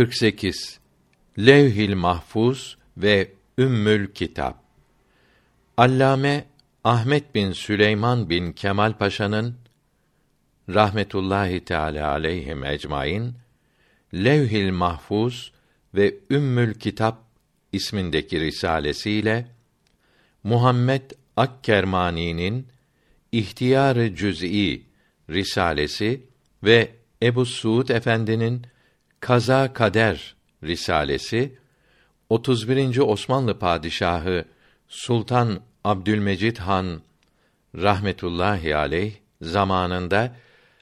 48 Levhil Mahfuz ve Ümmül Kitap Allame Ahmet bin Süleyman bin Kemal Paşa'nın rahmetullahi teala aleyhi ecmaîn Levhil Mahfuz ve Ümmül Kitap ismindeki risalesiyle Muhammed Akkermani'nin İhtiyar-ı Cüz'i risalesi ve Ebu Suud Efendi'nin Kaza Kader risalesi 31. Osmanlı padişahı Sultan Abdülmecid Han rahmetullahi aleyh zamanında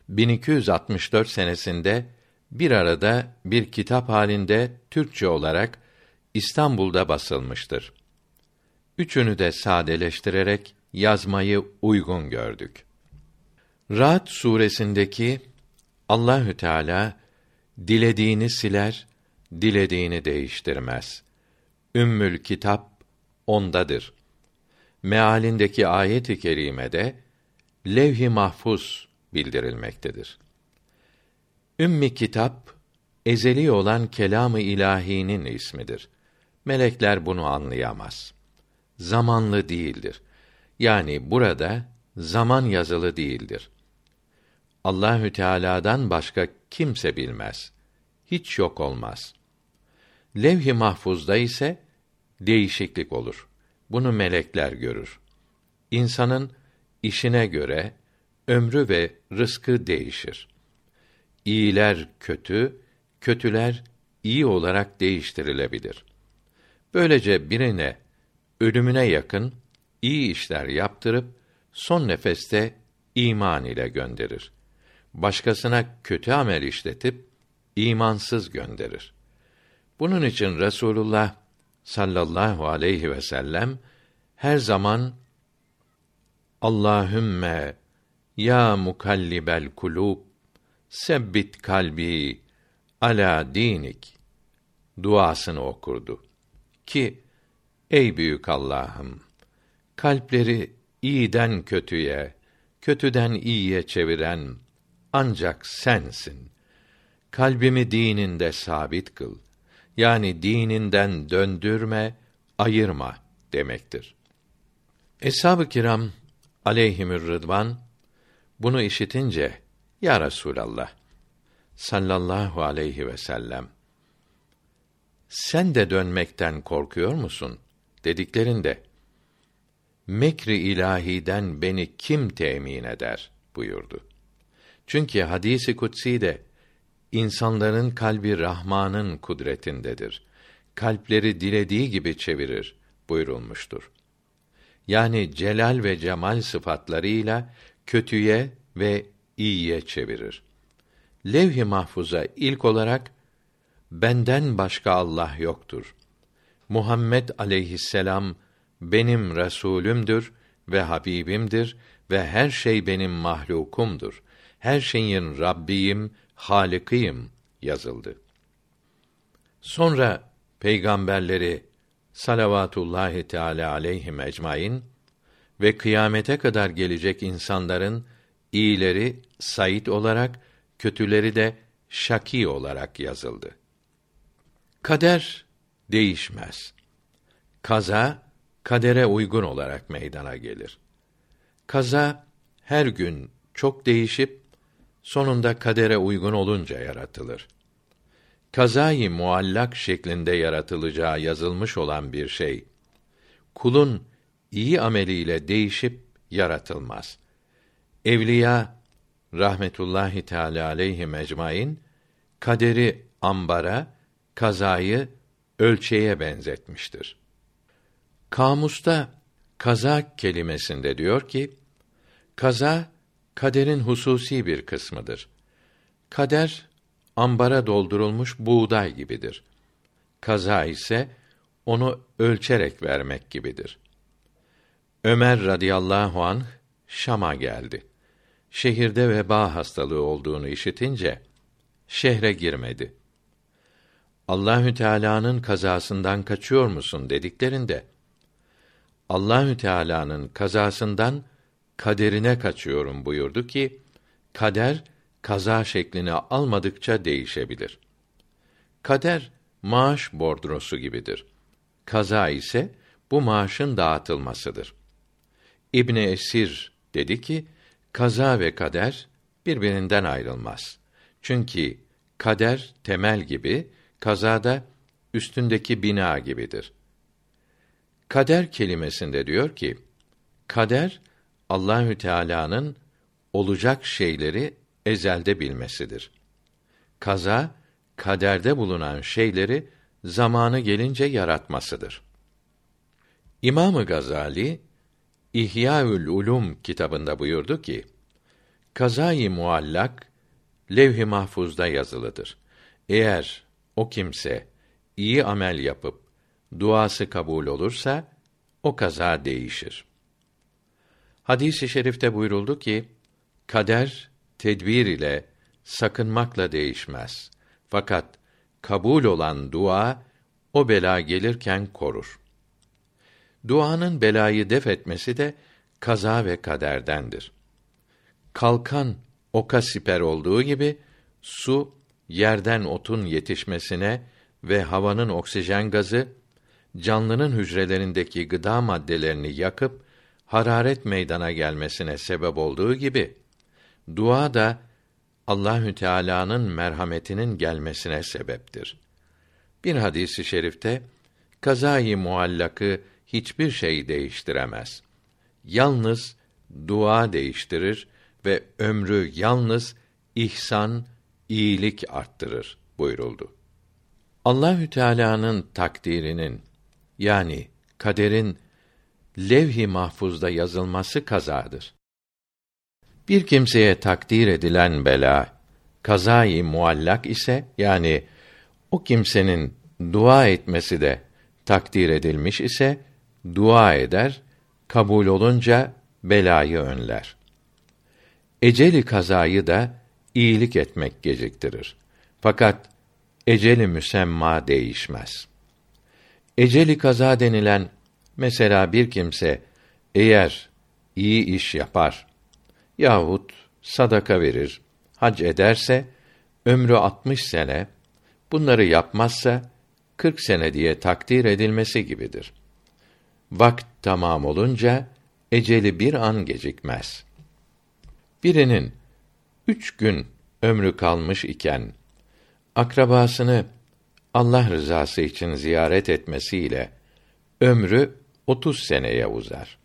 1264 senesinde bir arada bir kitap halinde Türkçe olarak İstanbul'da basılmıştır. Üçünü de sadeleştirerek yazmayı uygun gördük. Ra'd suresindeki Allahü Teala dilediğini siler, dilediğini değiştirmez. Ümmül Kitap ondadır. Mealindeki ayet-i kerimede levh-i mahfuz bildirilmektedir. Ümmi Kitap ezeli olan kelamı ilahinin ismidir. Melekler bunu anlayamaz. Zamanlı değildir. Yani burada zaman yazılı değildir. Allahü Teala'dan başka kimse bilmez. Hiç yok olmaz. Levh-i mahfuzda ise değişiklik olur. Bunu melekler görür. İnsanın işine göre ömrü ve rızkı değişir. İyiler kötü, kötüler iyi olarak değiştirilebilir. Böylece birine ölümüne yakın iyi işler yaptırıp son nefeste iman ile gönderir başkasına kötü amel işletip imansız gönderir. Bunun için Resulullah sallallahu aleyhi ve sellem her zaman Allahümme ya mukallibel kulub sebbit kalbi ala dinik duasını okurdu. Ki ey büyük Allah'ım kalpleri iyiden kötüye, kötüden iyiye çeviren ancak sensin. Kalbimi dininde sabit kıl. Yani dininden döndürme, ayırma demektir. Eshab-ı kiram aleyhimür rıdvan bunu işitince ya Resulallah sallallahu aleyhi ve sellem sen de dönmekten korkuyor musun dediklerinde mekri ilahiden beni kim temin eder buyurdu. Çünkü hadisi kutsi de insanların kalbi Rahman'ın kudretindedir. Kalpleri dilediği gibi çevirir buyurulmuştur. Yani celal ve cemal sıfatlarıyla kötüye ve iyiye çevirir. Levh-i mahfuza ilk olarak benden başka Allah yoktur. Muhammed aleyhisselam benim resulümdür ve habibimdir ve her şey benim mahlukumdur her şeyin Rabbiyim, Halikiyim yazıldı. Sonra peygamberleri salavatullahi teala aleyhim ecmaîn ve kıyamete kadar gelecek insanların iyileri Said olarak, kötüleri de şaki olarak yazıldı. Kader değişmez. Kaza kadere uygun olarak meydana gelir. Kaza her gün çok değişip sonunda kadere uygun olunca yaratılır. Kazayı muallak şeklinde yaratılacağı yazılmış olan bir şey kulun iyi ameliyle değişip yaratılmaz. Evliya rahmetullahi teala aleyhi mecmain kaderi ambara, kazayı ölçeğe benzetmiştir. Kamusta kaza kelimesinde diyor ki kaza kaderin hususi bir kısmıdır. Kader ambara doldurulmuş buğday gibidir. Kaza ise onu ölçerek vermek gibidir. Ömer radıyallahu anh Şam'a geldi. Şehirde veba hastalığı olduğunu işitince şehre girmedi. Allahü Teala'nın kazasından kaçıyor musun dediklerinde Allahü Teala'nın kazasından kaderine kaçıyorum buyurdu ki kader kaza şeklini almadıkça değişebilir. Kader maaş bordrosu gibidir. Kaza ise bu maaşın dağıtılmasıdır. İbni Esir dedi ki, kaza ve kader birbirinden ayrılmaz. Çünkü kader temel gibi, kazada üstündeki bina gibidir. Kader kelimesinde diyor ki, kader Allahü Teala'nın olacak şeyleri ezelde bilmesidir. Kaza kaderde bulunan şeyleri zamanı gelince yaratmasıdır. İmamı Gazali İhyaül Ulum kitabında buyurdu ki: Kazayı muallak levh-i mahfuzda yazılıdır. Eğer o kimse iyi amel yapıp duası kabul olursa o kaza değişir. Hadis-i şerifte buyuruldu ki kader tedbir ile sakınmakla değişmez. Fakat kabul olan dua o bela gelirken korur. Duanın belayı def etmesi de kaza ve kaderdendir. Kalkan oka siper olduğu gibi su yerden otun yetişmesine ve havanın oksijen gazı canlının hücrelerindeki gıda maddelerini yakıp hararet meydana gelmesine sebep olduğu gibi dua da Allahü Teala'nın merhametinin gelmesine sebeptir. Bir hadisi şerifte kazayı muallakı hiçbir şey değiştiremez. Yalnız dua değiştirir ve ömrü yalnız ihsan, iyilik arttırır buyuruldu. Allahü Teala'nın takdirinin yani kaderin levh-i mahfuzda yazılması kazadır. Bir kimseye takdir edilen bela kazayı muallak ise yani o kimsenin dua etmesi de takdir edilmiş ise dua eder, kabul olunca belayı önler. Eceli kazayı da iyilik etmek geciktirir. Fakat eceli müsemma değişmez. Eceli kaza denilen mesela bir kimse eğer iyi iş yapar yahut sadaka verir, hac ederse ömrü 60 sene, bunları yapmazsa 40 sene diye takdir edilmesi gibidir. Vakt tamam olunca eceli bir an gecikmez. Birinin üç gün ömrü kalmış iken akrabasını Allah rızası için ziyaret etmesiyle ömrü otuz seneye uzar.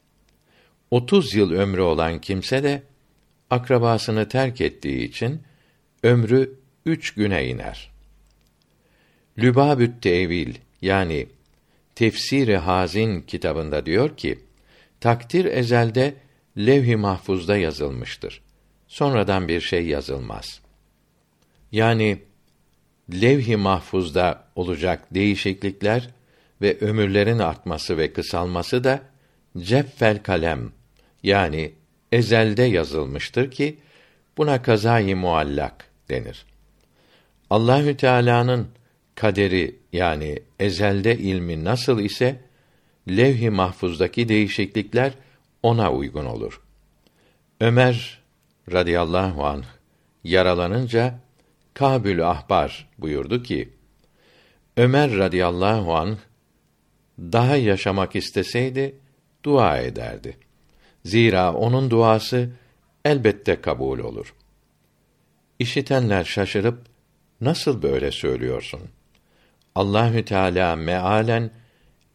Otuz yıl ömrü olan kimse de akrabasını terk ettiği için ömrü üç güne iner. Lübabü't Tevil yani Tefsiri Hazin kitabında diyor ki, takdir ezelde levh-i mahfuzda yazılmıştır. Sonradan bir şey yazılmaz. Yani levh-i mahfuzda olacak değişiklikler ve ömürlerin artması ve kısalması da ceffel kalem yani ezelde yazılmıştır ki buna kazayı muallak denir. Allahü Teala'nın kaderi yani ezelde ilmi nasıl ise levh-i mahfuzdaki değişiklikler ona uygun olur. Ömer radıyallahu anh yaralanınca Kabül Ahbar buyurdu ki Ömer radıyallahu anh daha yaşamak isteseydi dua ederdi. Zira onun duası elbette kabul olur. İşitenler şaşırıp nasıl böyle söylüyorsun? Allahü Teala mealen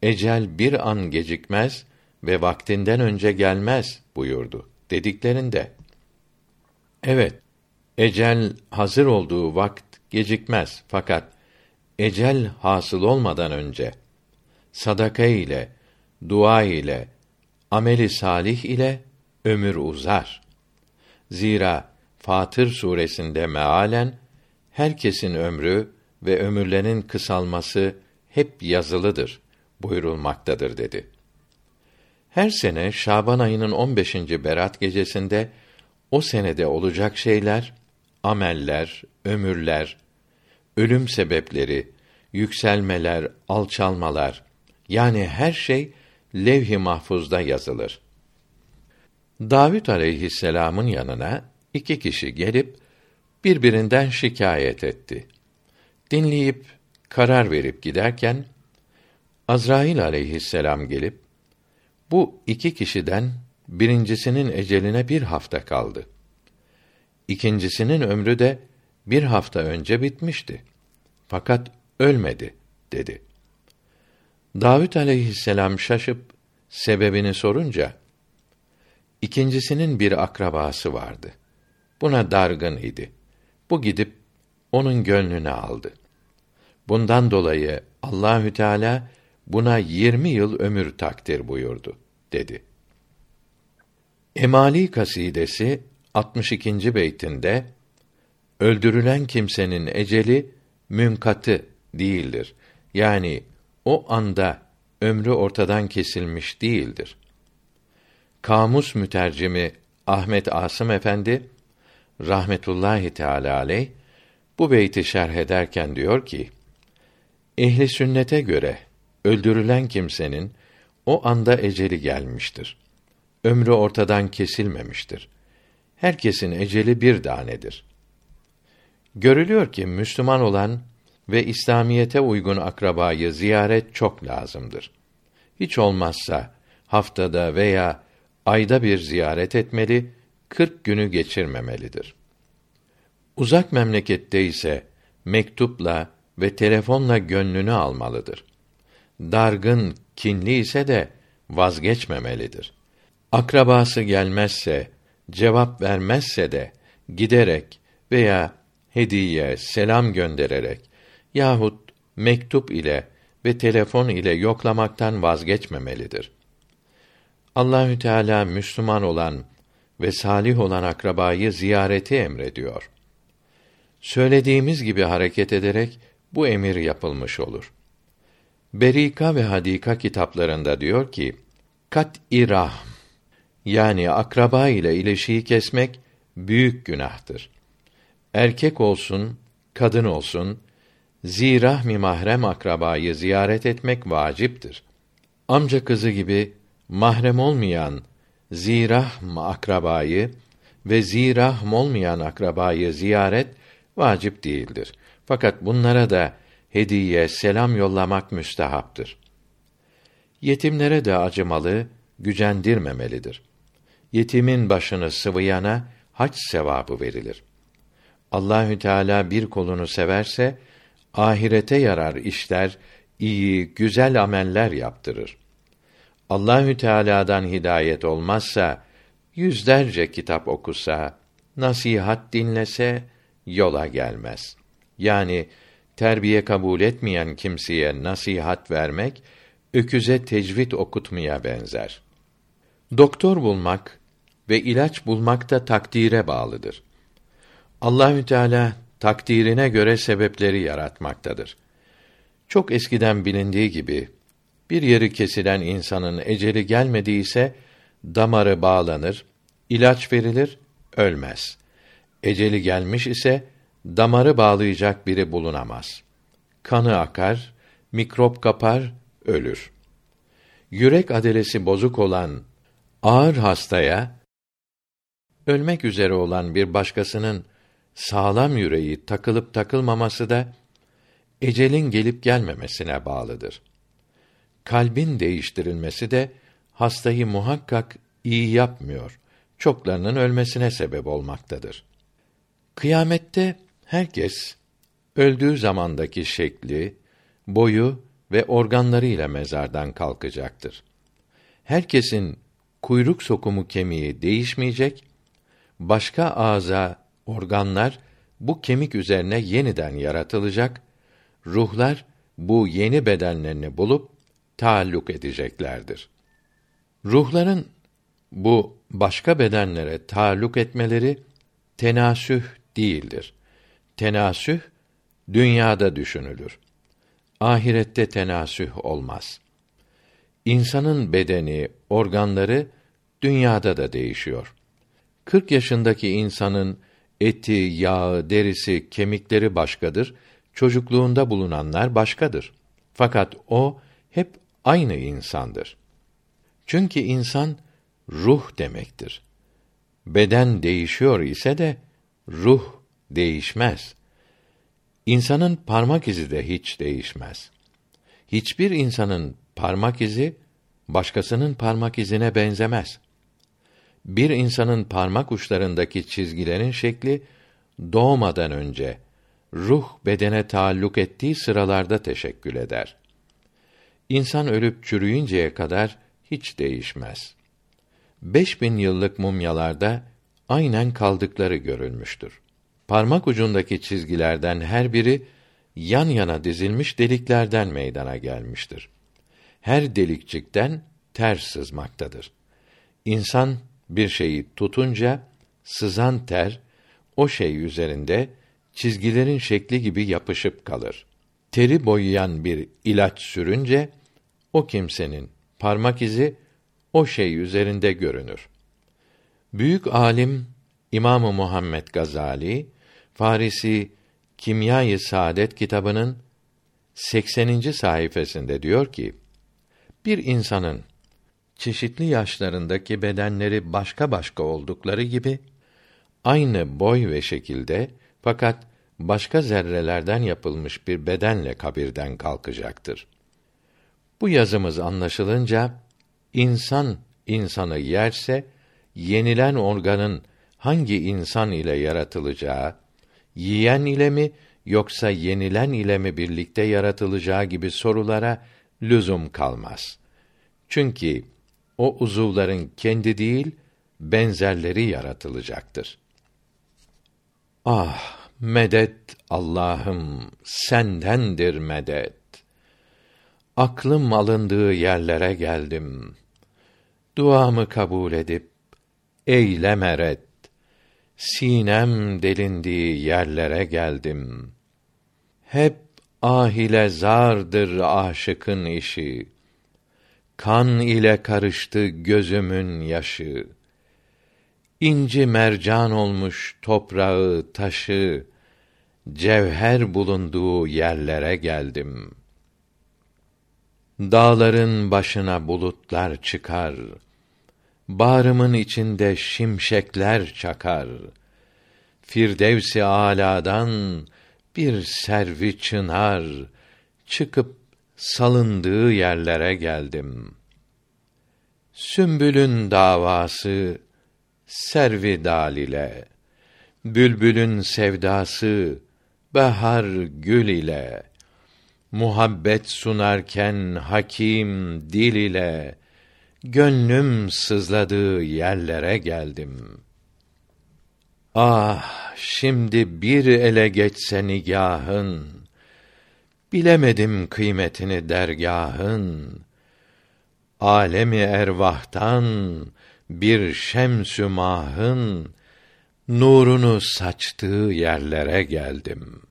ecel bir an gecikmez ve vaktinden önce gelmez buyurdu dediklerinde evet ecel hazır olduğu vakt gecikmez fakat ecel hasıl olmadan önce sadaka ile dua ile ameli salih ile ömür uzar. Zira Fatır suresinde mealen herkesin ömrü ve ömürlerin kısalması hep yazılıdır buyurulmaktadır dedi. Her sene Şaban ayının 15. berat gecesinde o senede olacak şeyler, ameller, ömürler, ölüm sebepleri, yükselmeler, alçalmalar yani her şey levh-i mahfuzda yazılır. Davud aleyhisselam'ın yanına iki kişi gelip birbirinden şikayet etti. Dinleyip karar verip giderken Azrail aleyhisselam gelip bu iki kişiden birincisinin eceline bir hafta kaldı. İkincisinin ömrü de bir hafta önce bitmişti. Fakat ölmedi dedi. Davud aleyhisselam şaşıp sebebini sorunca ikincisinin bir akrabası vardı. Buna dargın idi. Bu gidip onun gönlünü aldı. Bundan dolayı Allahü Teala buna yirmi yıl ömür takdir buyurdu dedi. Emali kasidesi 62. beytinde öldürülen kimsenin eceli münkatı değildir. Yani o anda ömrü ortadan kesilmiş değildir. Kamus mütercimi Ahmet Asım Efendi rahmetullahi teala aleyh bu beyti şerh ederken diyor ki: Ehli sünnete göre öldürülen kimsenin o anda eceli gelmiştir. Ömrü ortadan kesilmemiştir. Herkesin eceli bir tanedir. Görülüyor ki Müslüman olan ve İslamiyete uygun akrabayı ziyaret çok lazımdır. Hiç olmazsa haftada veya ayda bir ziyaret etmeli, kırk günü geçirmemelidir. Uzak memlekette ise mektupla ve telefonla gönlünü almalıdır. Dargın, kinli ise de vazgeçmemelidir. Akrabası gelmezse, cevap vermezse de giderek veya hediye, selam göndererek yahut mektup ile ve telefon ile yoklamaktan vazgeçmemelidir. Allahü Teala Müslüman olan ve salih olan akrabayı ziyareti emrediyor. Söylediğimiz gibi hareket ederek bu emir yapılmış olur. Berika ve Hadika kitaplarında diyor ki, kat irah yani akraba ile ilişiği kesmek büyük günahtır. Erkek olsun, kadın olsun, zirahmi mahrem akrabayı ziyaret etmek vaciptir. Amca kızı gibi mahrem olmayan zirahm akrabayı ve zirahm olmayan akrabayı ziyaret vacip değildir. Fakat bunlara da hediye, selam yollamak müstehaptır. Yetimlere de acımalı, gücendirmemelidir. Yetimin başını sıvıyana hac sevabı verilir. Allahü Teala bir kolunu severse ahirete yarar işler, iyi, güzel ameller yaptırır. Allahü Teala'dan hidayet olmazsa yüzlerce kitap okusa, nasihat dinlese yola gelmez. Yani terbiye kabul etmeyen kimseye nasihat vermek öküze tecvid okutmaya benzer. Doktor bulmak ve ilaç bulmak da takdire bağlıdır. Allahü Teala takdirine göre sebepleri yaratmaktadır. Çok eskiden bilindiği gibi bir yeri kesilen insanın eceli gelmediyse damarı bağlanır, ilaç verilir, ölmez. Eceli gelmiş ise damarı bağlayacak biri bulunamaz. Kanı akar, mikrop kapar, ölür. Yürek adelesi bozuk olan ağır hastaya ölmek üzere olan bir başkasının sağlam yüreği takılıp takılmaması da ecelin gelip gelmemesine bağlıdır. Kalbin değiştirilmesi de hastayı muhakkak iyi yapmıyor. Çoklarının ölmesine sebep olmaktadır. Kıyamette herkes öldüğü zamandaki şekli, boyu ve organları ile mezardan kalkacaktır. Herkesin kuyruk sokumu kemiği değişmeyecek, başka ağza, organlar bu kemik üzerine yeniden yaratılacak, ruhlar bu yeni bedenlerini bulup taalluk edeceklerdir. Ruhların bu başka bedenlere taalluk etmeleri tenasüh değildir. Tenasüh dünyada düşünülür. Ahirette tenasüh olmaz. İnsanın bedeni, organları dünyada da değişiyor. 40 yaşındaki insanın eti, yağı, derisi, kemikleri başkadır. Çocukluğunda bulunanlar başkadır. Fakat o hep aynı insandır. Çünkü insan ruh demektir. Beden değişiyor ise de ruh değişmez. İnsanın parmak izi de hiç değişmez. Hiçbir insanın parmak izi başkasının parmak izine benzemez. Bir insanın parmak uçlarındaki çizgilerin şekli doğmadan önce ruh bedene taalluk ettiği sıralarda teşekkül eder. İnsan ölüp çürüyünceye kadar hiç değişmez. Beş bin yıllık mumyalarda aynen kaldıkları görülmüştür. Parmak ucundaki çizgilerden her biri yan yana dizilmiş deliklerden meydana gelmiştir. Her delikçikten ter sızmaktadır. İnsan bir şeyi tutunca sızan ter o şey üzerinde çizgilerin şekli gibi yapışıp kalır. Teri boyayan bir ilaç sürünce o kimsenin parmak izi o şey üzerinde görünür. Büyük alim İmamı Muhammed Gazali Farisi Kimyayı Saadet kitabının 80. sayfasında diyor ki: Bir insanın çeşitli yaşlarındaki bedenleri başka başka oldukları gibi aynı boy ve şekilde fakat başka zerrelerden yapılmış bir bedenle kabirden kalkacaktır. Bu yazımız anlaşılınca insan insanı yerse yenilen organın hangi insan ile yaratılacağı, yiyen ile mi yoksa yenilen ile mi birlikte yaratılacağı gibi sorulara lüzum kalmaz. Çünkü o uzuvların kendi değil, benzerleri yaratılacaktır. Ah, medet Allah'ım sendendir medet. Aklım alındığı yerlere geldim. Duamı kabul edip eyleme red. Sinem delindiği yerlere geldim. Hep ahile zardır aşıkın işi. Kan ile karıştı gözümün yaşı. İnci mercan olmuş toprağı, taşı, cevher bulunduğu yerlere geldim. Dağların başına bulutlar çıkar. Bağrımın içinde şimşekler çakar. Firdevsi aladan bir servi çınar çıkıp salındığı yerlere geldim. Sümbülün davası servi dalile, bülbülün sevdası bahar gül ile, muhabbet sunarken hakim dil ile, gönlüm sızladığı yerlere geldim. Ah, şimdi bir ele geçse nigahın, bilemedim kıymetini dergahın. Alemi ervahtan bir şemsü mahın nurunu saçtığı yerlere geldim.''